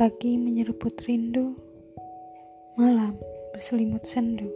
Pagi menyeruput rindu, malam berselimut sendu.